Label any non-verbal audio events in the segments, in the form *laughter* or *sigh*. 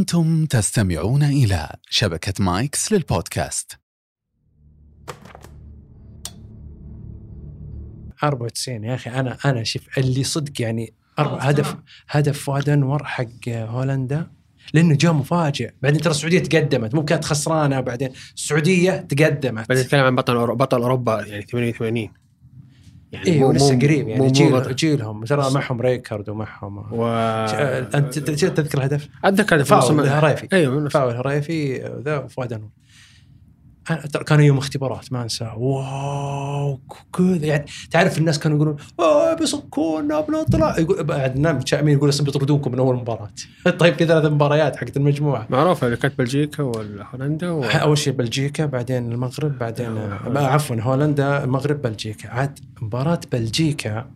أنتم تستمعون إلى شبكة مايكس للبودكاست. 94 يا أخي أنا أنا شوف اللي صدق يعني هدف هدف فؤاد انور حق هولندا لأنه جاء مفاجئ. بعدين ترى السعودية تقدمت مو كانت خسرانة بعدين السعودية تقدمت. بعدين نتكلم عن بطل أورو- بطل أوروبا يعني 88 يعني مو- ولسه مو- قريب يعني جيل. جيلهم ترى معهم ريكارد ومعهم و أنت تذكر الهدف؟ أتذكر في فاول الهرايفي أيوه فاول الهرايفي ذا وفؤاد أنور ترى كانوا يوم اختبارات ما أنسى. واو كذا. يعني تعرف الناس كانوا يقولون بيصكونا بنطلع. يقول بعد نام متشائمين يقول بيطردونكم من أول مباراة. *laughs* طيب في ثلاث مباريات حقت المجموعة. معروفه اللي كانت بلجيكا وهولندا و... أول شيء بلجيكا بعدين المغرب بعدين آه، عفوا هولندا المغرب بلجيكا. عاد مباراة بلجيكا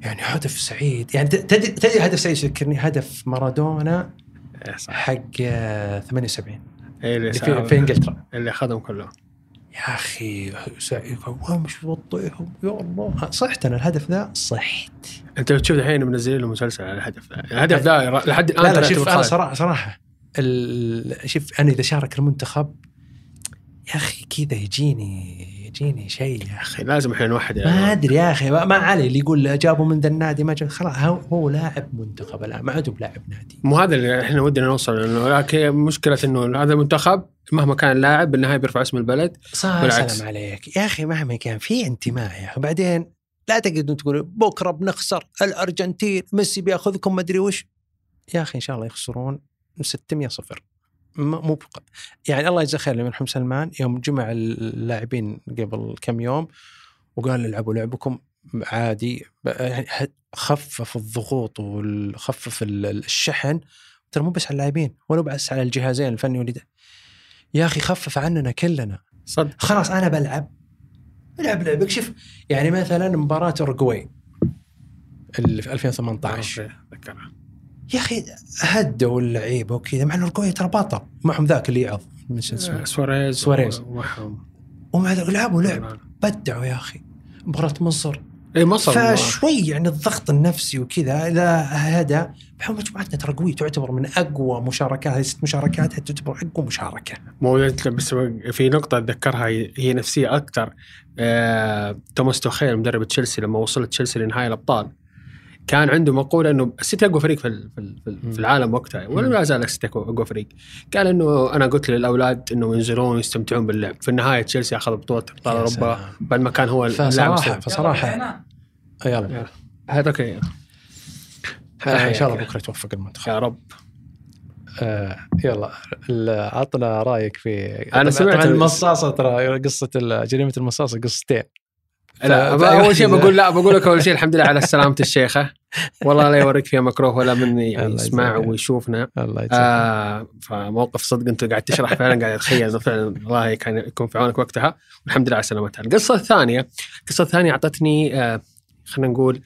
يعني هدف سعيد. يعني تدري تدري هدف سعيد يذكرني هدف مارادونا إيه حق آه، 78 إيه اللي, في, في إنجلترا. اللي أخذهم كلهم. يا أخي سعيد وامش وطيهم يا الله. صحت أنا الهدف ذا صحت. أنت بتشوف الحين منزلين له مسلسل على الهدف ذا. الهدف ذا لحد الآن لا لا شوف أنا. صراحة صراحة شوف أنا إذا شارك المنتخب يا أخي كذا يجيني يجيني شيء يا أخي لازم الحين نوحد ما أدري يا أخي ما علي اللي يقول جابوا من ذا النادي ما جاب خلاص هو, هو لاعب منتخب الان ما عاد بلاعب نادي. مو هذا اللي إحنا ودنا نوصل إنه لكن مشكلة إنه هذا المنتخب مهما كان اللاعب بالنهاية بيرفع اسم البلد. صح. سلام عليك. يا أخي مهما كان في انتماء يا أخي بعدين لا تقعدوا تقولوا بكرة بنخسر الأرجنتين ميسي بيأخذكم ما ادري وش. يا أخي إن شاء الله يخسرون 600 صفر. مو بق... يعني الله يجزاه خير المرحوم سلمان. يوم جمع اللاعبين قبل كم يوم وقال العبوا لعبكم. عادي يعني خفف الضغوط وخفف ال- الشحن. ترى مو بس على اللاعبين ولا بس على الجهازين الفني والإداري يا أخي خفف عننا كلنا. صدق. خلاص أنا بلعب. العب لعبك. شوف يعني مثلا مباراة اورجواي اللي في 2018 okay، ذكرها. يا أخي هدوا اللعيبة وكذا مع ان اورجواي ترى بطل. معهم ذاك اللي يعض اسمه؟ سواريز سواريز. ومع ذلك لعبوا لعب. بدعوا يا أخي. مباراة مصر. إي مصر. فشوي يعني الضغط النفسي وكذا إذا هدى. بحول مجموعتنا ترى قوية تعتبر من أقوى مشاركات هذه ست مشاركات تعتبر أقوى مشاركة. مو بس في نقطة أتذكرها هي نفسية أكثر. آه، توماس توخيل مدرب تشيلسي لما وصلت تشيلسي لنهائي الأبطال. كان عنده مقولة إنه السيتي أقوى فريق في ال- في ال- في ال- في العالم وقتها. ولا لا زال السيتي أقوى أقوى فريق. قال إنه أنا قلت للأولاد إنه ينزلون ويستمتعون باللعب. في النهاية تشيلسي أخذ بطولة أبطال يا أوروبا سلام. بعد ما كان هو اللاعب فصراحه. فصراحه يلا هذا okay. إن شاء الله بكرة توفق المنتخب. يا رب. آه يلا. عطنا رأيك في أنا سمعت المصاصة ترى قصة جريمة المصاصة قصتين. لا أول شيء بقول لا بقول لك أول شيء الحمد لله على سلامة الشيخة والله لا يوريك فيها مكروه ولا من *laughs* الله يسمع. ويشوفنا الله يجزاك آه فموقف صدق أنت قاعد تشرح فعلا قاعد اتخيل إنه فعلا الله كان يكون في عونك وقتها والحمد لله على سلامتها. القصة الثانية القصة الثانية أعطتني آه خلينا نقول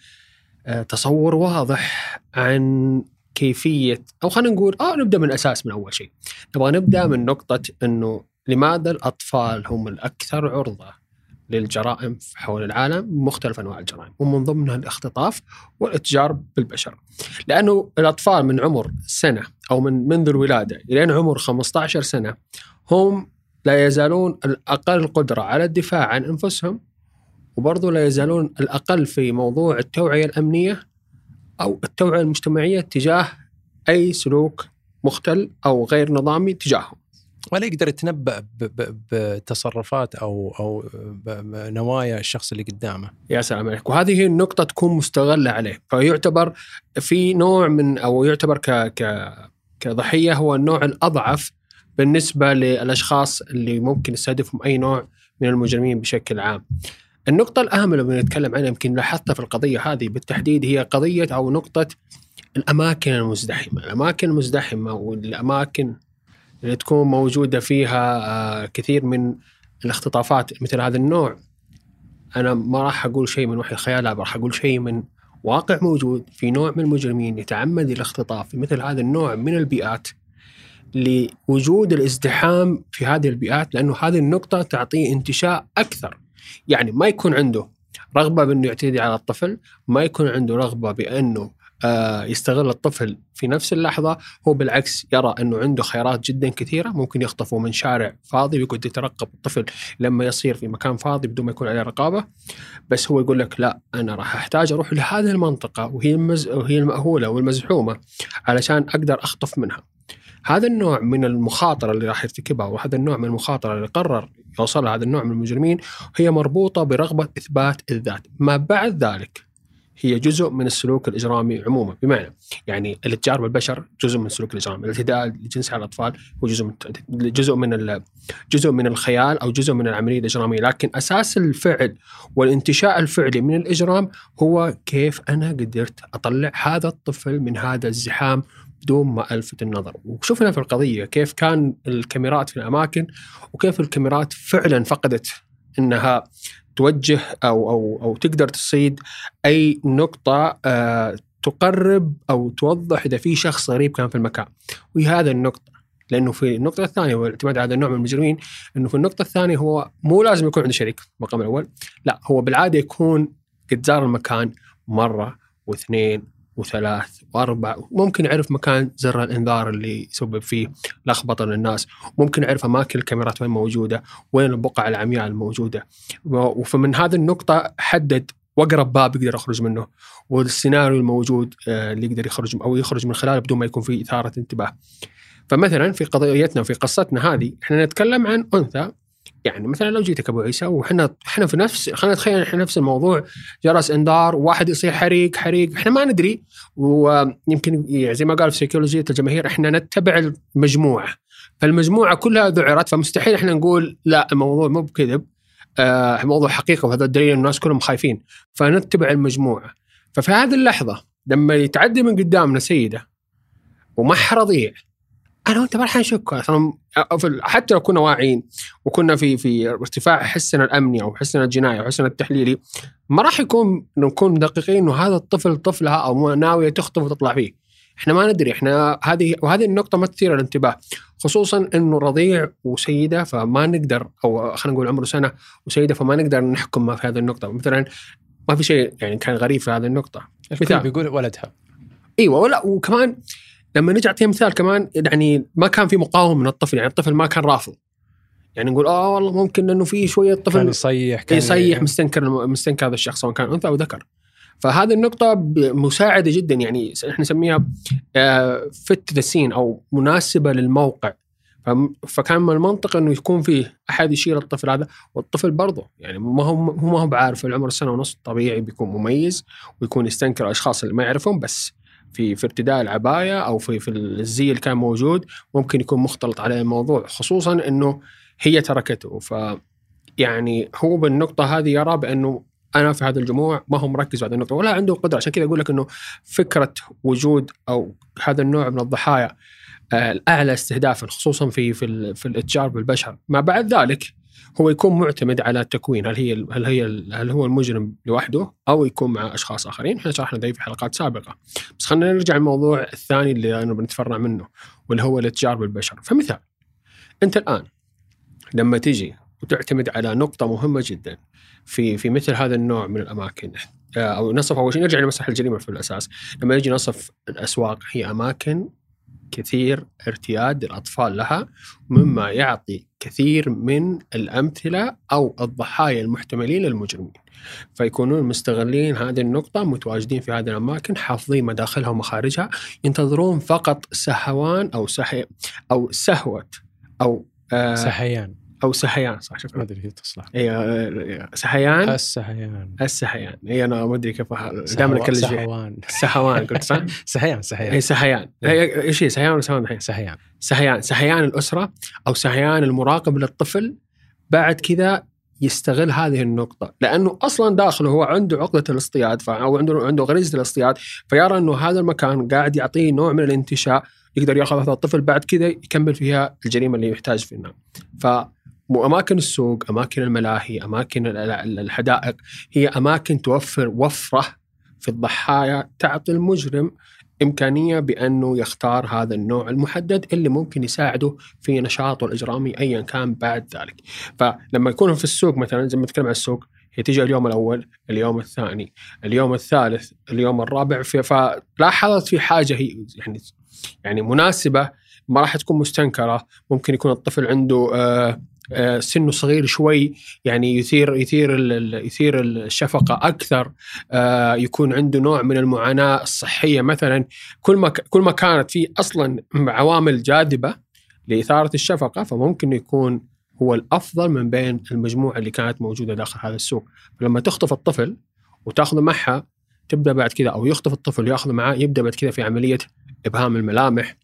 آه تصور واضح عن كيفية أو خلينا نقول آه نبدأ من الأساس من أول شيء. نبغى نبدأ من نقطة إنه لماذا الأطفال هم الأكثر عرضة للجرائم حول العالم مختلف أنواع الجرائم ومن ضمنها الاختطاف والاتجار بالبشر. لأنه الأطفال من عمر سنة أو من منذ الولادة إلين عمر 15 سنة هم لا يزالون الأقل قدرة على الدفاع عن أنفسهم وبرضه لا يزالون الأقل في موضوع التوعية الأمنية أو التوعية المجتمعية تجاه أي سلوك مختل أو غير نظامي تجاههم. ولا يقدر يتنبأ بتصرفات أو أو بنوايا الشخص اللي قدامه. يا سلام عليك. وهذه هي النقطة تكون مستغلة عليه. فيعتبر في نوع من أو يعتبر ك ك كضحية هو النوع الأضعف بالنسبة للأشخاص اللي ممكن يستهدفهم أي نوع من المجرمين بشكل عام. النقطة الأهم اللي بنتكلم عنها يمكن لاحظتها في القضية هذه بالتحديد هي قضية أو نقطة الأماكن المزدحمة. الأماكن المزدحمة والأماكن تكون موجودة فيها آه، كثير من الاختطافات مثل هذا النوع. أنا ما راح أقول شيء من وحي الخيال راح أقول شيء من واقع موجود في نوع من المجرمين يتعمد الاختطاف في مثل هذا النوع من البيئات لوجود الازدحام في هذه البيئات لأنه هذه النقطة تعطيه انتشاء أكثر. يعني ما يكون عنده رغبة بأنه يعتدي على الطفل ما يكون عنده رغبة بأنه يستغل الطفل في نفس اللحظة. هو بالعكس يرى أنه عنده خيارات جدا كثيرة. ممكن يخطفه من شارع فاضي ويقعد يترقب الطفل لما يصير في مكان فاضي بدون ما يكون عليه رقابة. بس هو يقول لك لا أنا راح أحتاج أروح لهذه المنطقة وهي المز... وهي المأهولة والمزحومة علشان أقدر أخطف منها. هذا النوع من المخاطرة اللي راح يرتكبها وهذا النوع من المخاطرة اللي قرر يوصل هذا النوع من المجرمين هي مربوطة برغبة إثبات الذات. ما بعد ذلك هي جزء من السلوك الإجرامي عموما. بمعنى يعني الاتجار بالبشر جزء من السلوك الإجرامي، الاعتداء الجنسي على الأطفال هو جزء من جزء من جزء من الخيال أو جزء من العملية الإجرامية، لكن أساس الفعل والانتشاء الفعلي من الإجرام هو كيف أنا قدرت أطلع هذا الطفل من هذا الزحام بدون ما ألفت النظر. وشفنا في القضية كيف كان الكاميرات في الأماكن وكيف الكاميرات فعلا فقدت إنها توجه أو أو أو تقدر تصيد أي نقطة آه تقرب أو توضح إذا في شخص غريب كان في المكان. وهي هذا النقطة. لأنه في النقطة الثانية والاعتماد على هذا النوع من المجرمين إنه في النقطة الثانية هو مو لازم يكون عنده شريك المقام الأول. لا هو بالعادة يكون قد زار المكان مرة واثنين وثلاث وأربع. ممكن يعرف مكان زر الإنذار اللي يسبب فيه لخبطة للناس. ممكن يعرف أماكن الكاميرات وين موجودة وين البقع العمياء الموجودة. وفمن هذه النقطة حدد وأقرب باب يقدر يخرج منه والسيناريو الموجود آه، اللي يقدر يخرج أو يخرج من خلاله بدون ما يكون في إثارة انتباه. فمثلا في قضيتنا وفي قصتنا هذه إحنا نتكلم عن أنثى يعني مثلا لو جيتك أبو عيسى وحنا إحنا في نفس خلينا نتخيل إحنا نفس الموضوع جرس انذار واحد يصيح حريق حريق إحنا ما ندري. ويمكن يعني زي ما قال في سيكولوجيه الجماهير إحنا نتبع المجموعة. فالمجموعة كلها ذعرت فمستحيل إحنا نقول لا الموضوع مو بكذب. آه موضوع حقيقة وهذا الدليل الناس كلهم خايفين. فنتبع المجموعة. ففي هذه اللحظة لما يتعدي من قدامنا سيدة ومح رضيع أنا وأنت ما راح نشك أصلا حتى لو كنا واعيين وكنا في في ارتفاع حسنا الأمني أو حسنا الجنائي أو حسنا التحليلي ما راح يكون نكون دقيقين إنه هذا الطفل طفلها أو ناوية تخطف وتطلع فيه. إحنا ما ندري إحنا هذه وهذه النقطة ما تثير الانتباه خصوصا إنه رضيع وسيدة فما نقدر أو خلينا نقول عمره سنة وسيدة فما نقدر نحكم ما في هذه النقطة مثلا ما في شيء يعني كان غريب في هذه النقطة. الكل بيقول ولدها. إيوه ولا وكمان لما نجي اعطيها مثال كمان يعني ما كان في مقاومة من الطفل يعني الطفل ما كان رافض. يعني نقول آه والله ممكن إنه في شوية طفل كان يصيح كان يصيح مستنكر مستنكر هذا الشخص سواء كان أنثى أو ذكر. فهذه النقطة مساعدة جدا يعني إحنا نسميها فت ذا سين أو مناسبة للموقع. فكان من المنطق إنه يكون فيه أحد يشيل الطفل هذا والطفل برضه يعني ما هو ما هو بعارف العمر سنه ونص طبيعي بيكون مميز ويكون يستنكر الأشخاص اللي ما يعرفهم بس في في ارتداء العباية أو في في الزي اللي كان موجود ممكن يكون مختلط عليه الموضوع خصوصا إنه هي تركته. ف يعني هو بالنقطة هذه يرى بأنه أنا في هذا الجموع ما هو مركز على النقطة ولا عنده قدرة. عشان كذا أقول لك إنه فكرة وجود أو هذا النوع من الضحايا آه، الأعلى استهدافا خصوصا في في, في الإتجار بالبشر. ما بعد ذلك هو يكون معتمد على التكوين. هل هي هل هي هل هو المجرم لوحده أو يكون مع أشخاص آخرين. إحنا شرحنا ذي في حلقات سابقة. بس خلينا نرجع للموضوع الثاني اللي أنا بنتفرع منه واللي هو الاتجار بالبشر. فمثال أنت الآن لما تيجي وتعتمد على نقطة مهمة جدا في في مثل هذا النوع من الأماكن آه، أو نصف أول شيء نرجع لمسرح الجريمة في الأساس. لما نجي نصف الأسواق هي أماكن كثير ارتياد الأطفال لها مما يعطي كثير من الأمثلة أو الضحايا المحتملين للمجرمين. فيكونون مستغلين هذه النقطة متواجدين في هذه الأماكن حافظين مداخلها ومخارجها ينتظرون فقط سهوان أو سحي أو سهوة أو آه سحيان. أو سحيان صح شكرا ما أدري كيف تصلح. اي سحيان؟ السحيان. السحيان. اي أنا ما أدري كيف دائما اكلم سحوان. سحوان قلت صح؟ *laughs* سحيان سحيان. اي سحيان. إيش هي سحيان ولا سحوان الحين؟ سحيان. سحيان. سحيان الأسرة أو سحيان المراقب للطفل بعد كذا يستغل هذه النقطة. لأنه أصلا داخله هو عنده عقدة الاصطياد أو عنده عنده غريزة الاصطياد فيرى أنه هذا المكان قاعد يعطيه نوع من الانتشاء يقدر يأخذ هذا الطفل بعد كذا يكمل فيها الجريمة اللي يحتاج فيها. ف أماكن السوق، أماكن الملاهي، أماكن الحدائق هي أماكن توفر وفرة في الضحايا تعطي المجرم إمكانية بأنه يختار هذا النوع المحدد اللي ممكن يساعده في نشاطه الإجرامي ايا كان بعد ذلك. فلما يكون في السوق مثلا زي ما نتكلم عن السوق هي تجي اليوم الأول اليوم الثاني اليوم الثالث اليوم الرابع فلاحظت في حاجة هي يعني يعني مناسبة ما راح تكون مستنكرة ممكن يكون الطفل عنده آه، سنه صغير شوي يعني يثير يثير يثير الشفقة أكثر آه، يكون عنده نوع من المعاناة الصحية. مثلا كل ما كل ما كانت في أصلا عوامل جاذبة لإثارة الشفقة فممكن يكون هو الأفضل من بين المجموعة اللي كانت موجودة داخل هذا السوق. فلما تخطف الطفل وتاخذه معها تبدأ بعد كذا أو يخطف الطفل وياخذه معاه يبدأ بعد كذا في عملية إبهام الملامح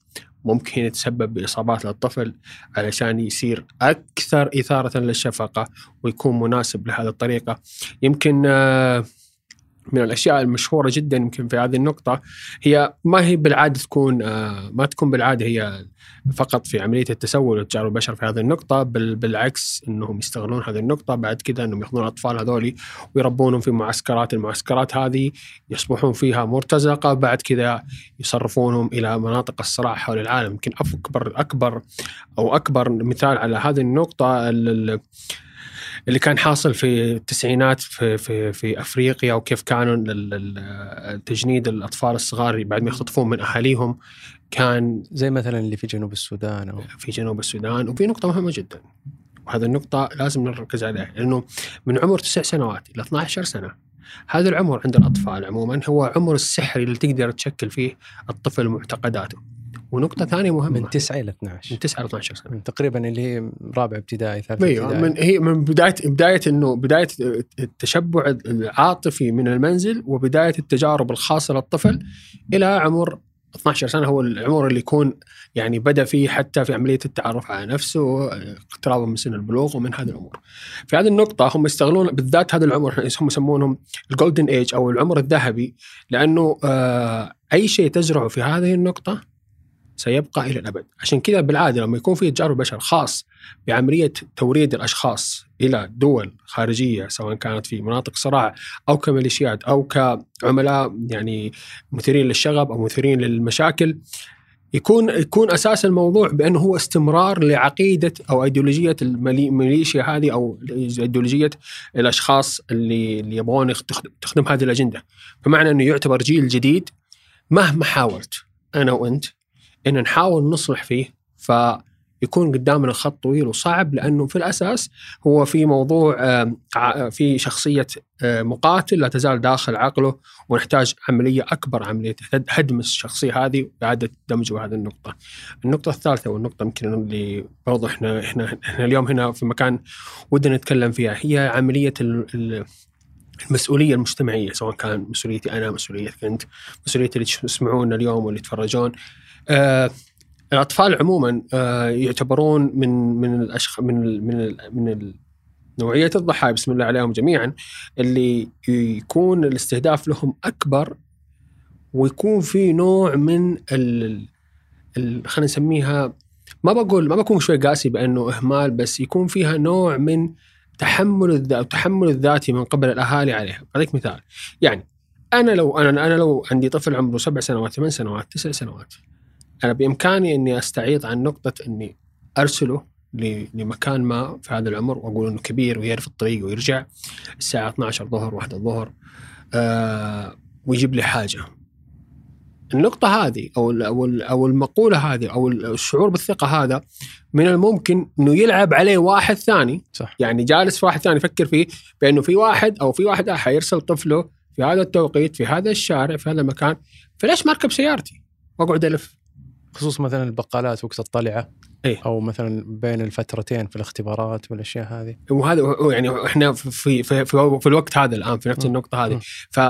ممكن يتسبب بإصابات للطفل علشان يصير أكثر إثارة للشفقة ويكون مناسب لهذه الطريقة. يمكن آه، من الأشياء المشهورة جدا يمكن في هذه النقطة هي ما هي بالعادة تكون آه، ما تكون بالعادة هي فقط في عملية التسول وتجارب البشر في هذه النقطة بل بالعكس إنهم يستغلون هذه النقطة بعد كذا إنهم يأخذون الأطفال هذول ويربونهم في معسكرات المعسكرات هذه يصبحون فيها مرتزقة بعد كذا يصرفونهم إلى مناطق الصراع حول العالم. يمكن اكبر أكبر أو أكبر مثال على هذه النقطة اللي كان حاصل في التسعينات في في في أفريقيا وكيف كانوا تجنيد الأطفال الصغار بعد ما يختطفون من أهاليهم كان زي مثلا اللي في جنوب السودان أو في جنوب السودان وفي نقطة مهمة جدا. وهذه النقطة لازم نركز عليها لأنه من عمر تسع سنوات إلى 12 سنة هذا العمر عند الأطفال عموما هو عمر السحري اللي تقدر تشكل فيه الطفل معتقداته. ونقطة ثانية مهمة. من 9 إلى 12 من 9 إلى 12 سنة تقريبا اللي هي رابع ابتدائي ثالث أيوه ابتدائي. من هي من بداية بداية انه بداية التشبع العاطفي من المنزل وبداية التجارب الخاصة للطفل إلى عمر 12 سنة. هو العمر اللي يكون يعني بدأ فيه حتى في عملية التعرف على نفسه اقترابه من سن البلوغ ومن هذه الأمور. في هذه النقطة هم يستغلون بالذات هذا العمر هم يسمونهم ال golden age أو العمر الذهبي لأنه آه أي شيء تزرعه في هذه النقطة سيبقى إلى الأبد، عشان كذا بالعادة لما يكون في تجارب بشر خاص بعملية توريد الأشخاص إلى دول خارجية سواء كانت في مناطق صراع أو كميليشيات أو كعملاء يعني مثيرين للشغب أو مثيرين للمشاكل يكون يكون أساس الموضوع بانه هو استمرار لعقيدة أو ايديولوجيه الميليشيا هذه أو ايديولوجيه الأشخاص اللي اللي يبغون تخدم هذه الأجندة، فمعنى أنه يعتبر جيل جديد مهما حاولت أنا وأنت إن نحاول نصلح فيه فيكون قدامنا خط طويل وصعب لأنه في الأساس هو في موضوع في شخصية مقاتل لا تزال داخل عقله ونحتاج عملية أكبر عملية هدم الشخصية هذه وإعادة دمجه هذه النقطة. النقطة الثالثة والنقطة يمكن اللي برضو إحنا إحنا إحنا اليوم هنا في مكان ودنا نتكلم فيها هي عملية المسؤولية المجتمعية سواء كان مسؤوليتي أنا مسؤوليتك أنت مسؤوليه اللي يسمعونا اليوم واللي يتفرجون آه الأطفال عموما آه يعتبرون من من الأشخ من ال من ال من ال نوعية الضحايا بسم الله عليهم جميعا اللي يكون الاستهداف لهم أكبر ويكون في نوع من ال خلينا نسميها ما بقول ما بكون شوي قاسي بأنه إهمال بس يكون فيها نوع من تحمل الذات التحمل الذاتي من قبل الأهالي عليها، أعطيك مثال. يعني أنا لو أنا أنا لو عندي طفل عمره سبع سنوات ثمان سنوات تسع سنوات أنا بإمكاني إني أستعيض عن نقطة إني أرسله لمكان ما في هذا العمر وأقول إنه كبير ويعرف الطريق ويرجع الساعة 12 ظهر واحدة الظهر آه ويجيب لي حاجة. النقطة هذه أو أو أو المقولة هذه أو الشعور بالثقة هذا من الممكن إنه يلعب عليه واحد ثاني. صح. يعني جالس في واحد ثاني يفكر فيه بأنه في واحد أو في واحد حيرسل طفله في هذا التوقيت في هذا الشارع في هذا المكان فليش ما اركب سيارتي؟ وأقعد ألف. خصوص مثلا البقالات وقت الطلعة. إيه؟ أو مثلا بين الفترتين في الاختبارات والأشياء هذه. وهذا يعني إحنا في في في, في الوقت هذا الآن في نفس النقطة هذه. ف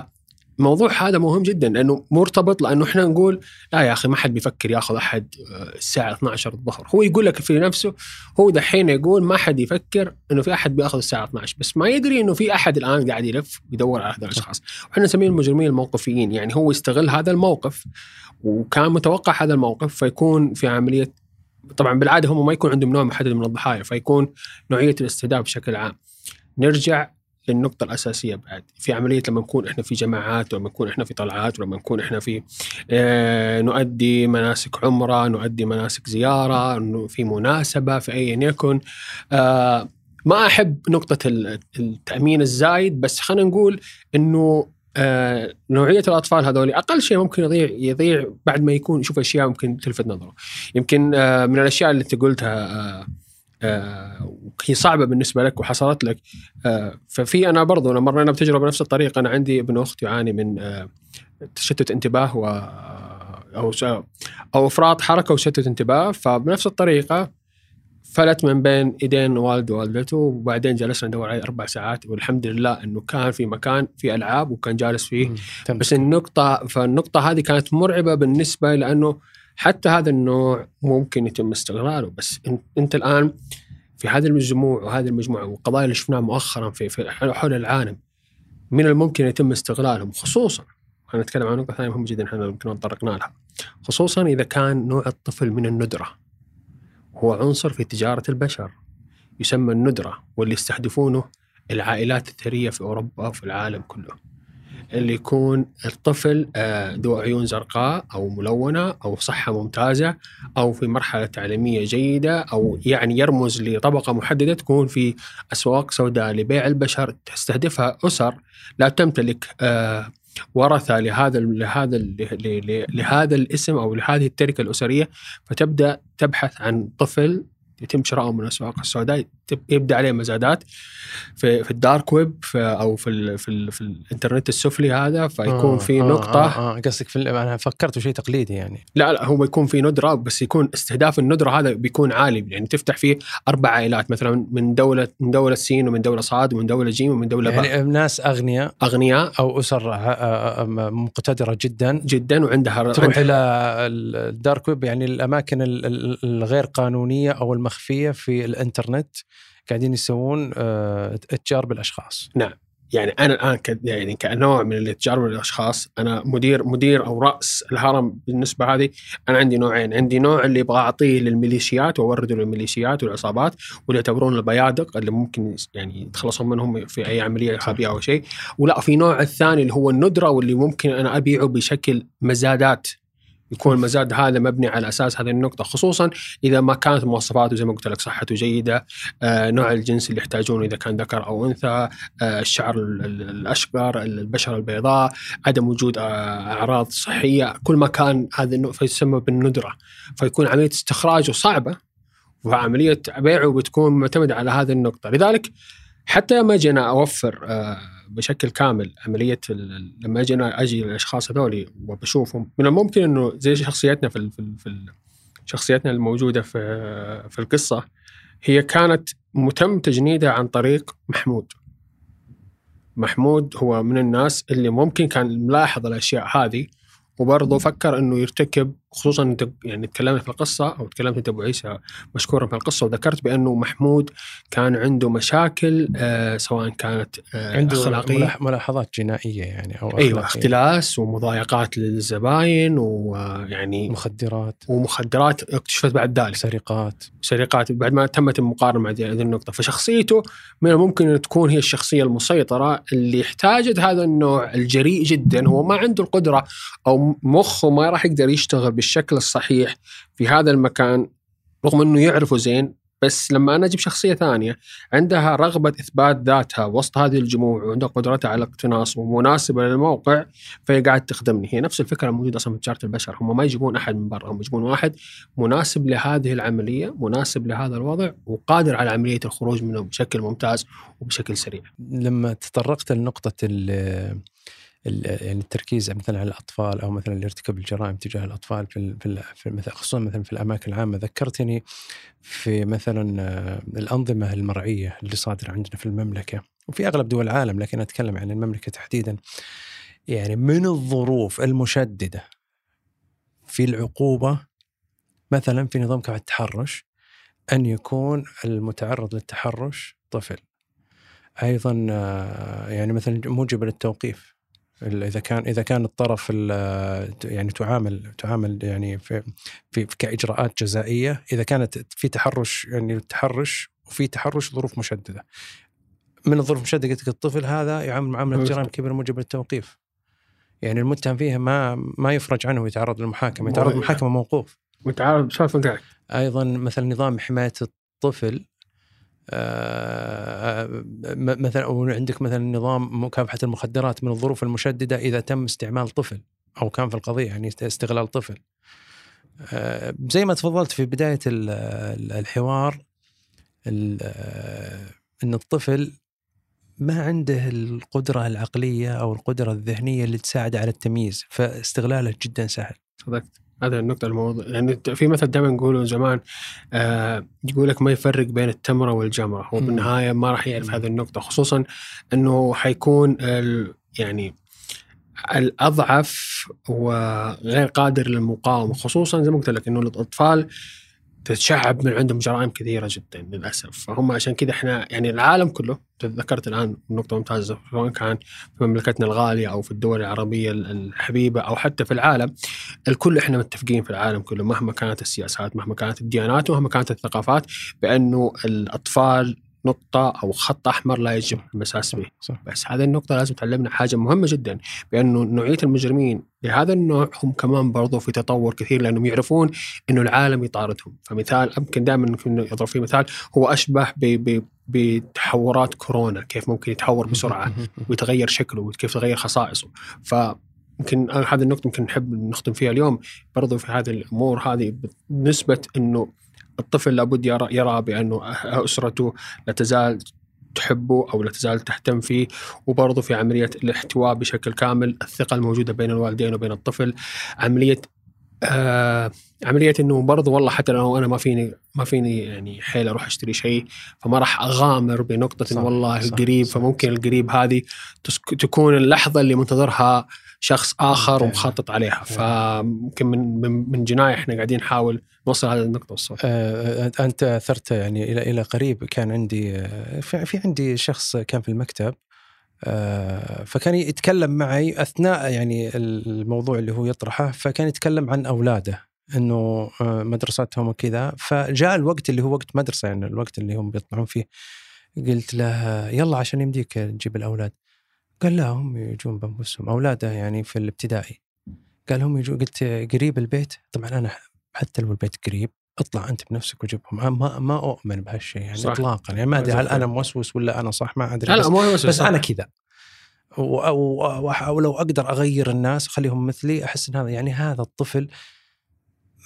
الموضوع هذا مهم جدا لأنه مرتبط لأنه إحنا نقول لا يا أخي ما حد بيفكر يأخذ أحد الساعة 12 الظهر. هو يقول لك في نفسه هو دحين يقول ما حد يفكر إنه في أحد بيأخذ الساعة 12 بس ما يدري إنه في أحد الآن قاعد يلف ويدور على هذول الأشخاص. وإحنا نسميه المجرمين الموقفيين يعني هو يستغل هذا الموقف وكان متوقع هذا الموقف فيكون في عملية طبعا بالعادة هم ما يكون عندهم نوع محدد من الضحايا فيكون نوعية الاستهداف بشكل عام. نرجع للنقطة الأساسية بعد في عملية لما نكون إحنا في جماعات ولما نكون إحنا في طلعات ولما نكون إحنا في آه نؤدي مناسك عمرة نؤدي مناسك زيارة في مناسبة في أيا يكن آه ما أحب نقطة ال- التأمين الزايد بس خلينا نقول إنه آه نوعية الأطفال هذول أقل شيء ممكن يضيع يضيع بعد ما يكون يشوف أشياء ممكن تلفت نظره. يمكن من الأشياء اللي أنت قلتها آه هي صعبة بالنسبة لك وحصلت لك. آه ففي أنا برضو لما مرينا بتجربة نفس الطريقة أنا عندي ابن أخت يعاني من آه تشتت انتباه و أو أو أفراط حركة وشتت انتباه. فبنفس الطريقة فلت من بين إيدين والده ووالدته وبعدين جلسنا ندور عليه أربع ساعات. والحمد لله إنه كان في مكان في ألعاب وكان جالس فيه. بس النقطة فالنقطة هذه كانت مرعبة بالنسبة لأنه حتى هذا النوع ممكن يتم استغلاله بس أنت الآن في هذه المجموع وهذه المجموعة والقضايا اللي شفناها مؤخرا في, في حول العالم من الممكن يتم استغلالهم خصوصا أنا أتكلم عن نقطة ثانية مهمة جدا إحنا يمكن تطرقنا لها. خصوصا إذا كان نوع الطفل من الندرة. هو عنصر في تجارة البشر. يسمى الندرة واللي يستهدفونه العائلات الثرية في أوروبا وفي العالم كله. اللي يكون الطفل آه، ذو عيون زرقاء أو ملونة أو صحة ممتازة أو في مرحلة تعليمية جيدة أو يعني يرمز لطبقة محددة تكون في أسواق سوداء لبيع البشر تستهدفها أسر لا تمتلك آه، ورثة لهذا لهذا لهذا الاسم أو لهذه التركة الأسرية فتبدأ تبحث عن طفل يتم شراؤه من الأسواق السوداء يبدأ عليه مزادات في في ال dark web في أو في ال في, ال في الإنترنت السفلي هذا فيكون آه، في آه، نقطة. آه آه قصدك في أنا فكرت شيء تقليدي يعني. لا لا هو يكون في ندرة بس يكون استهداف الندرة هذا بيكون عالي يعني تفتح فيه أربع عائلات مثلا من دولة من دولة سين ومن دولة صاد ومن دولة جيم ومن دولة باء يعني ناس أغنياء أغنياء. أو أسر آه، آه، آه، مقتدرة جدا. جدا وعندها تروح إلى ال- الدارك ويب يعني الأماكن ال- ال- الغير قانونية أو المخفية في الإنترنت. قاعدين يسوون آه، اتجار بالأشخاص. يعني أنا الآن ك يعني كنوع من الاتجار من الاشخاص أنا مدير مدير أو رأس الهرم بالنسبة هذه أنا عندي نوعين. عندي نوع اللي أبغى أعطيه للميليشيات وأورده للميليشيات والعصابات واللي يعتبرون البيادق اللي ممكن يعني يتخلصون منهم في أي عملية إرهابية أو شيء. ولا في نوع الثاني اللي هو الندرة واللي ممكن أنا أبيعه بشكل مزادات. يكون المزاد هذا مبني على أساس هذه النقطة خصوصا إذا ما كانت مواصفاته زي ما قلت لك صحته جيده آه، نوع الجنس اللي يحتاجونه إذا كان ذكر أو أنثى آه، الشعر ال- ال- الأشقر البشرة البيضاء عدم وجود آه، أعراض صحية كل ما كان هذا النوع فيسمى بالندرة. فيكون عملية استخراجه صعبة وعملية بيعه بتكون معتمدة على هذه النقطة. لذلك حتى لما أجي أنا اوفر بشكل كامل عملية لما أجي أنا أجي للأشخاص هذول وبشوفهم من الممكن إنه زي شخصيتنا في في, في شخصيتنا الموجودة في في القصة هي كانت متم تجنيدها عن طريق محمود. محمود هو من الناس اللي ممكن كان ملاحظ الأشياء هذه وبرضه فكر إنه يرتكب خصوصا انت يعني تكلمنا في القصة أو تكلمت انت أبو عيسى مشكورا في القصة وذكرت بأنه محمود كان عنده مشاكل آه سواء كانت آه عنده أخلاقية. ملاح- ملاحظات جنائية يعني أو أيوه. اختلاس ومضايقات للزباين ويعني مخدرات. ومخدرات اكتشفت بعد ذلك. سرقات. سرقات بعد ما تمت المقارنة مع هذه النقطة. فشخصيته من الممكن إن تكون هي الشخصية المسيطرة اللي احتاجت هذا النوع الجريء جدا. هو ما عنده القدرة أو مخه ما راح يقدر يشتغل بالشكل الصحيح في هذا المكان رغم إنه يعرفه زين بس لما أنا أجيب شخصية ثانية عندها رغبة إثبات ذاتها وسط هذه الجموع وعندها قدرتها على الاقتناص ومناسبة للموقع فهي قاعد تخدمني. هي نفس الفكرة الموجوده أصلا في تجاره البشر. هم ما يجيبون أحد من برا هم يجيبون واحد مناسب لهذه العملية مناسب لهذا الوضع وقادر على عملية الخروج منه بشكل ممتاز وبشكل سريع. لما تطرقت ال- يعني التركيز مثلا على الأطفال أو مثلا الارتكاب الجرائم تجاه الأطفال في في, مثلا خصوصا مثلا في الأماكن العامة. ذكرتني في مثلا آه، الأنظمة المرعية اللي صادرة عندنا في المملكة وفي أغلب دول العالم لكن أتكلم عن المملكة تحديدا. يعني من الظروف المشددة في العقوبة مثلا في نظام كفاءه التحرش أن يكون المتعرض للتحرش طفل. أيضا آه، يعني مثلا موجب للتوقيف. إذا كان إذا كان الطرف ال- يعني تعامل تعامل يعني في في كإجراءات جزائية إذا كانت في تحرش يعني التحرش وفي تحرش ظروف مشددة. من الظروف المشددة قلت لك الطفل هذا يعامل معاملة. جرائم كبيرة موجب للتوقيف. يعني المتهم فيها ما ما يفرج عنه ويتعرض للمحاكمة يتعرض للمحاكمه موقوف. بسالفه قاعد أيضا مثلا نظام حماية الطفل مثلا أو عندك مثلا نظام مكافحه المخدرات من الظروف المشددة إذا تم استعمال طفل أو كان في القضية يعني است- استغلال طفل. آه، زي ما تفضلت في بداية ال- ال- الحوار ال- آه، إن الطفل ما عنده القدرة العقلية أو القدرة الذهنية اللي تساعده على التمييز فاستغلاله جدا سهل. صدقت هذا النقطة الموضوع يعني في مثل دائما نقوله زمان آه يقول لك ما يفرق بين التمرة والجمرة هو. بالنهاية ما راح يعرف. هذه النقطة خصوصا إنه حيكون ال يعني الأضعف وغير قادر للمقاومة خصوصا زي ما قلت لك إنه الأطفال تتشعب من عندهم جرائم كثيرة جدا للأسف. فهم عشان كذا إحنا يعني العالم كله تذكرت الآن نقطة ممتازة سواء كان في مملكتنا الغالية أو في الدول العربية الحبيبة أو حتى في العالم الكل إحنا متفقين في العالم كله مهما كانت السياسات مهما كانت الديانات ومهما كانت الثقافات بأنه الأطفال نقطة أو خط أحمر لا يجب المساس به صح. بس هذه النقطة لازم تعلمنا حاجة مهمة جدا بأنه نوعية المجرمين بهذا النوع هم كمان برضو في تطور كثير لأنهم يعرفون أنه العالم يطاردهم. فمثال يمكن دائما يضرب فيه مثال هو أشبه ب- بتحورات كورونا كيف ممكن يتحور بسرعة ويتغير شكله وكيف تغير خصائصه. ف يمكن هذه النقطة يمكن نحب نختم فيها اليوم. برضو في هذه الأمور هذه نسبة أنه الطفل لابد يرى, يرى بأنه أسرته لا تزال تحبه أو لا تزال تهتم فيه وبرضو في عملية الاحتواء بشكل كامل الثقة الموجودة بين الوالدين وبين الطفل عملية آه عملية إنه برضو والله حتى لو أنا ما فيني ما فيني يعني حيل أروح أشتري شيء فما راح أغامر بنقطة صح، والله صح، قريب صح، فممكن صح. القريب هذه تكون اللحظة اللي منتظرها شخص آخر. ومخطط عليها. فممكن من من, من جناية إحنا قاعدين نحاول نوصل هذه النقطة والصوت. آه، أنت أثرت يعني إلى إلى قريب. كان عندي آه، في في عندي شخص كان في المكتب آه، فكان يتكلم معي أثناء يعني الموضوع اللي هو يطرحه فكان يتكلم عن أولاده إنه آه، مدرستهم وكذا. فجاء الوقت اللي هو وقت مدرسة يعني الوقت اللي هم بيطلعون فيه. قلت له يلا عشان يمديك تجيب الأولاد. قال لا هم يجون بأنفسهم اولاده يعني في الابتدائي. قال هم يجون قلت قريب البيت. طبعا أنا حتى لو البيت قريب اطلع أنت بنفسك وجيبهم. ما ما أؤمن بهالشيء يعني صح. اطلاقا. يعني ما أدري هل. أنا موسوس ولا أنا صح ما أدري. لا بس, مو بس أنا كذا. ولو أقدر أغير الناس أخليهم مثلي أحس إن هذا يعني هذا الطفل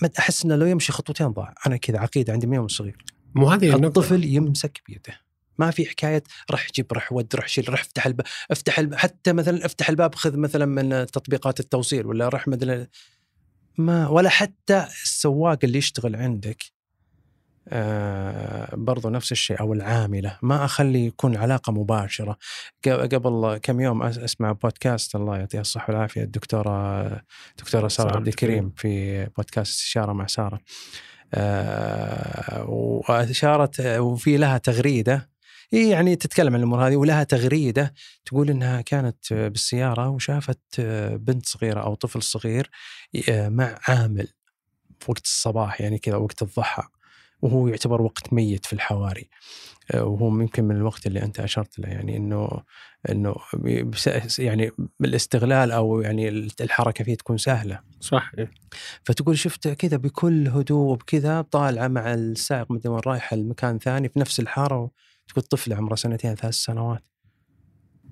ما أحس إنه لو يمشي خطوتين ضاع. أنا كذا عقيدة عندي من يوم صغير. مو هذه الطفل يمسك بيده. ما في حكاية رح جيب رح ود رح شيل رح افتح الباب افتح الباب حتى مثلا افتح الباب خذ مثلا من تطبيقات التوصيل ولا رح مثلا ما ولا حتى السواق اللي يشتغل عندك آه برضو نفس الشيء أو العاملة. ما أخلي يكون علاقة مباشرة. قبل كم يوم أسمع بودكاست الله يعطيها الصحة والعافية الدكتورة دكتورة سارة عبد الكريم في بودكاست استشاره مع سارة. آه وأشارت وفي لها تغريدة. هي يعني تتكلم عن الأمور هذه ولها تغريدة. تقول إنها كانت بالسيارة وشافت بنت صغيرة أو طفل صغير مع عامل في وقت الصباح يعني كذا وقت الضحى وهو يعتبر وقت ميت في الحواري. وهو يمكن من الوقت اللي أنت أشرت له يعني إنه إنه يعني بالاستغلال أو يعني الحركة فيه تكون سهلة. صح إيه. فتقول شفت كذا بكل هدوء وبكذا طالعة مع السائق مدري وين رايحة لمكان ثاني في نفس الحارة تقول طفلة عمره سنتين ثلاث سنوات.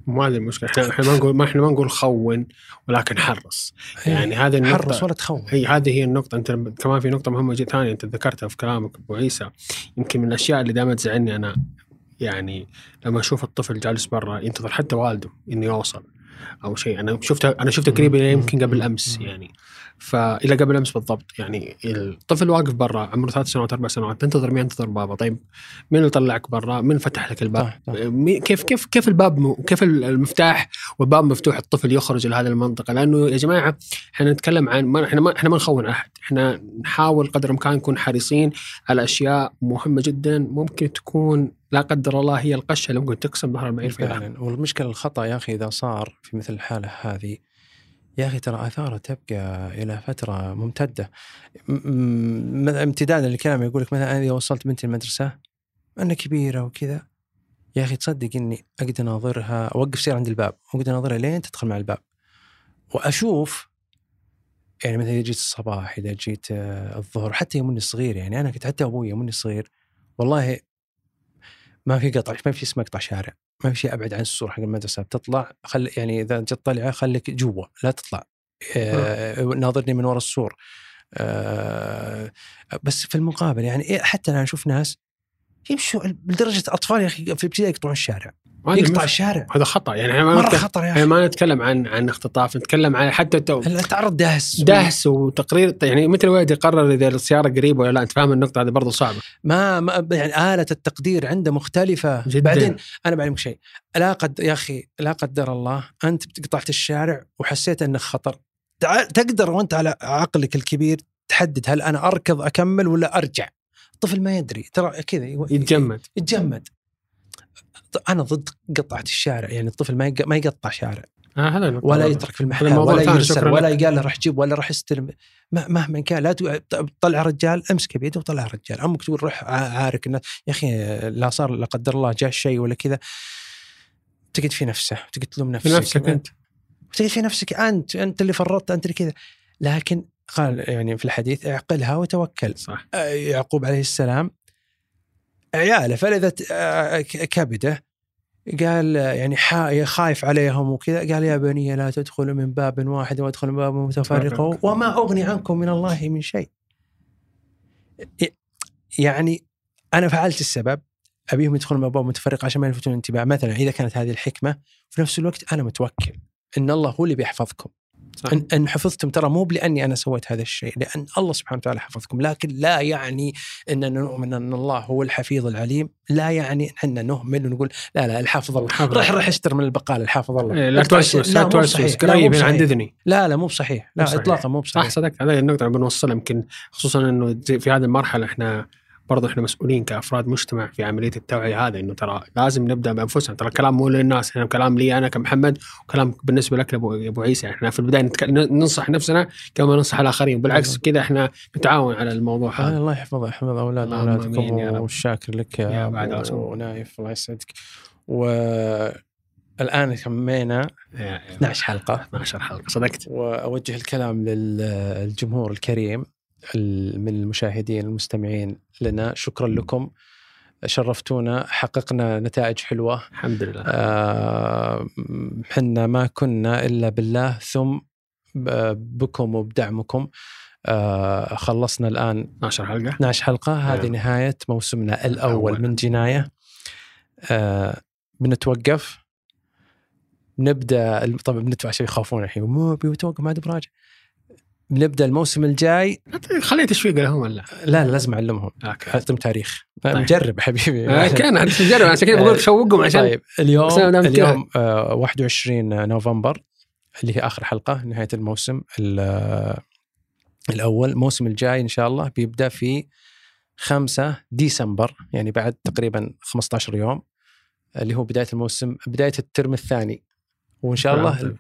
مو هذه المشكلة إحنا إحنا ما نقول ما إحنا ما نقول خون ولكن حرص. يعني هذه النقطة حرص ولا تخون. هي هذه هي النقطة. أنت لما- كمان في نقطة مهمة جدا ثانية أنت ذكرتها في كلامك أبو عيسى. يمكن من الأشياء اللي دائما تزعلني أنا يعني لما أشوف الطفل جالس برا ينتظر حتى والده إنه يوصل. أو شيء. أنا شفته أنا شفته قريب يمكن قبل أمس يعني. فإلى قبل أمس بالضبط يعني. الطفل واقف برا عمره ثلاث سنوات أربع سنوات. تنتظر مين؟ ينتظر بابا. طيب مين اللي طلعك برا؟ مين فتح لك الباب؟ صح. مين- كيف كيف كيف الباب م- كيف المفتاح والباب مفتوح الطفل يخرج لهذه المنطقة؟ لأنه يا جماعة إحنا نتكلم عن ما إحنا ما إحنا ما نخون أحد، إحنا نحاول قدر الإمكان نكون حريصين على أشياء مهمة جدا ممكن تكون لا قدر الله هي القشة اللي ممكن تقسم ظهر البعير فيها. فعلا. والمشكلة الخطأ يا أخي إذا صار في مثل الحالة هذه يا أخي ترى آثاره تبقى إلى فترة ممتدة. امتدادا لكلامي يقول لك مثلا إذا وصلت بنتي المدرسة أنا كبيرة وكذا يا أخي تصدق إني أقدر أناظرها أوقف سير عند الباب واقدر أناظرها لين تدخل مع الباب. وأشوف يعني مثلا إذا جيت الصباح إذا جيت آه، الظهر حتى يومني الصغير يعني أنا كنت حتى أبوي يومني الصغير والله ما في قطع ما في اسمه قطع شارع ما في شيء أبعد عن السور حق المدرسة بتطلع خل يعني إذا جت طلعه خليك جوا لا تطلع. آه ناظرني من وراء السور آه بس في المقابل يعني إيه حتى أنا أشوف ناس يمشوا لدرجة أطفال يا أخي في الابتدائي يقطعون الشارع. يقطع الشارع. هذا خطأ. يعني إحنا ما مرة خطر يا أخي. ما نتكلم عن عن اختطاف نتكلم عن حتى تو تعرض دهس؟ دهس وتقرير يعني متى الولد يقرر إذا السيارة قريبة ولا لا أنت فاهم النقطة هذه برضو صعبة. ما, ما يعني آلة التقدير عنده مختلفة. جداً. بعدين أنا بعلمك شيء. لا قد يا أخي لا قدر الله أنت قطعت الشارع وحسيت أنه خطر. تقدر وأنت على عقلك الكبير تحدد هل أنا أركض أكمل ولا أرجع. الطفل ما يدري ترى كذا يتجمد. يتجمد. أنا ضد قطعة الشارع يعني الطفل ما ما يقطع شارع. آه ولا. يترك في المحل ولا يرسل ولا. يقال له راح جيب ولا راح استلم. ما- مهما كان لا تطلع رجال امسكه بيده وطلع رجال. أمك تقول روح عارك الناس. يا أخي لا صار لا قدر الله جاء شيء ولا كذا. تقعد في نفسه تقعد تلوم نفسك. في نفسك أنت. تقعد في نفسك أنت أنت اللي فرطت أنت اللي كذا. لكن قال يعني في الحديث اعقلها وتوكل. صح. آه، يعقوب عليه السلام عياله فلذت آه، ك- كبده قال آه، يعني حا- خايف عليهم وكذا قال يا بني لا تدخلوا من باب واحد وادخلوا من باب متفرق وما أغني عنكم من الله من شيء. يعني أنا فعلت السبب أبيهم يدخلون من باب متفرق عشان ما يلفتون الانتباه. مثلا إذا كانت هذه الحكمة في نفس الوقت أنا متوكل إن الله هو اللي بيحفظكم. صح. إن, إن حفظتم ترى مو لاني أنا سويت هذا الشيء لأن الله سبحانه وتعالى حفظكم لكن لا يعني اننا نؤمن أن الله هو الحفيظ العليم لا يعني إن نهمل ونقول لا لا الحافظ الله الله. روح اشتري من البقاله الحافظ الله إيه، لا توسوس. لا توسوس قريب من. عند اذني لا لا مو بصحيح لا. اطلاقا مو صح بصحيح صدقت هذه النقطة اللي بنوصلها يمكن خصوصا إنه في هذه المرحلة إحنا برضو إحنا مسؤولين كأفراد مجتمع في عملية التوعية هذه إنه ترى لازم نبدأ بأنفسنا. ترى الكلام مو للناس إحنا كلام لي أنا كمحمد وكلام بالنسبة لك لابو ابو عيسى. إحنا في البداية نتك... ننصح نفسنا كما ننصح الآخرين. بالعكس. كذا إحنا نتعاون على الموضوع هذا. الله يحفظ يحفظ أولاد اولادكم يا. والشاكر لك يا يا بعد ابو عسى. نايف الله يسعدك. والآن كمينا يا- يا- 12 حلقة. 12 حلقة صدقت. وأوجه الكلام للجمهور الكريم. ال- من المشاهدين المستمعين لنا. شكرا لكم. شرفتونا. حققنا نتائج حلوة. الحمد لله. آه، حنا ما كنا إلا بالله. ثم بكم وبدعمكم. آه، خلصنا الآن 12 حلقة. 12 حلقة. هذه نعم. نهاية موسمنا الأول الأول. من جناية. آه، بنتوقف. نبدأ طبعا بندفع عشان يخافون الحين. مو بيتوقف ما عاد براجع. بنبدا الموسم الجاي. خليه تشويق لهم ولا؟ لا لازم أعلمهم. اعطيهم تاريخ. طيب. مجرب حبيبي. آه، كان تجرب عشان كذا بقول لك شوقهم عشان طيب اليوم اليوم آه 21 نوفمبر اللي هي آخر حلقة نهاية الموسم ال- آه، الأول. الموسم الجاي إن شاء الله بيبدأ في 5 ديسمبر يعني بعد تقريبا 15 يوم اللي هو بداية الموسم بداية الترم الثاني. وإن شاء الله طيب.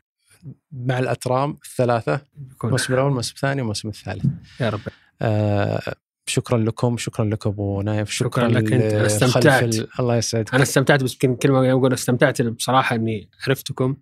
مع الأترام الثلاثة الموسم الأول الموسم الثاني والموسم الثالث. يا رب آه شكرا لكم شكرا لك أبو نايف شكرا, شكراً لك. أنا لخلف استمتعت. ال- الله يسعدك. أنا استمتعت بس يمكن كلمه أقول استمتعت بصراحة إني عرفتكم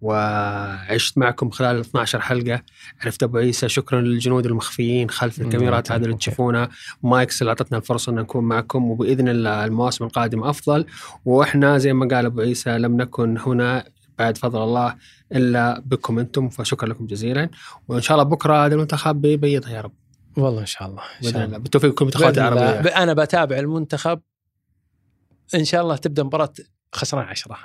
وعشت معكم خلال 12 حلقة. عرفت أبو عيسى شكرا للجنود المخفيين خلف الكاميرات هذه اللي يعطيكم تشوفونها مايكس اللي أعطتنا الفرصة إن نكون معكم وبإذن الله المواسم القادمة أفضل. وإحنا زي ما قال أبو عيسى لم نكن هنا بعد فضل الله إلا بكم أنتم فشكرا لكم جزيلا. وإن شاء الله بكرة هذا المنتخب بيبيضها يا رب. والله إن شاء الله إن شاء الله. بالتوفيق لكل المنتخبات. العربيه أنا بتابع المنتخب. إن شاء الله تبدأ مباراة خسران عشرة.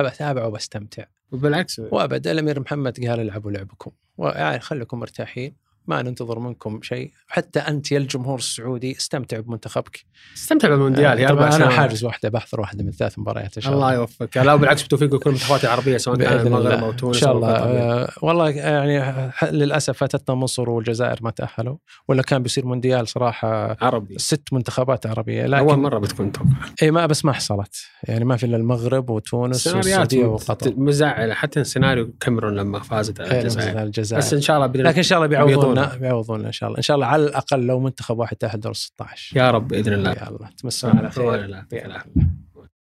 بتابع وبستمتع وبالعكس. وأبد الأمير محمد قال العبوا لعبكم. ويعني خليكم مرتاحين. ما ننتظر منكم شيء. حتى أنت يا الجمهور السعودي استمتع بمنتخبك. استمتع بالمونديال يا طبعا أنا حاجز واحدة بحضر واحدة من ثلاث مباريات إن شاء الله الله. يوفقك. لا بالعكس بالتوفيق لكل المنتخبات العربية سواء كان بإذن المغرب. أو تونس إن شاء الله. آه والله يعني للأسف فاتتنا مصر والجزائر ما تأهلوا ولا كان بيصير مونديال صراحة عربي. ست منتخبات عربية. أول لكن مرة بتكون توقع. اي ما بس ما حصلت. يعني ما في إلا المغرب وتونس والسعودية وقطر. مزعلة. حتى سيناريو كاميرون لما فازت على الجزائر. الجزائر. بس إن شاء الله لكن إن شاء الله بيعوضونا. بيعوضونا بيعوضونا إن شاء الله. إن شاء الله على الأقل لو منتخب واحد تأهل دور 16 يا رب بإذن الله. يا الله تمسونا على خير. يا الله.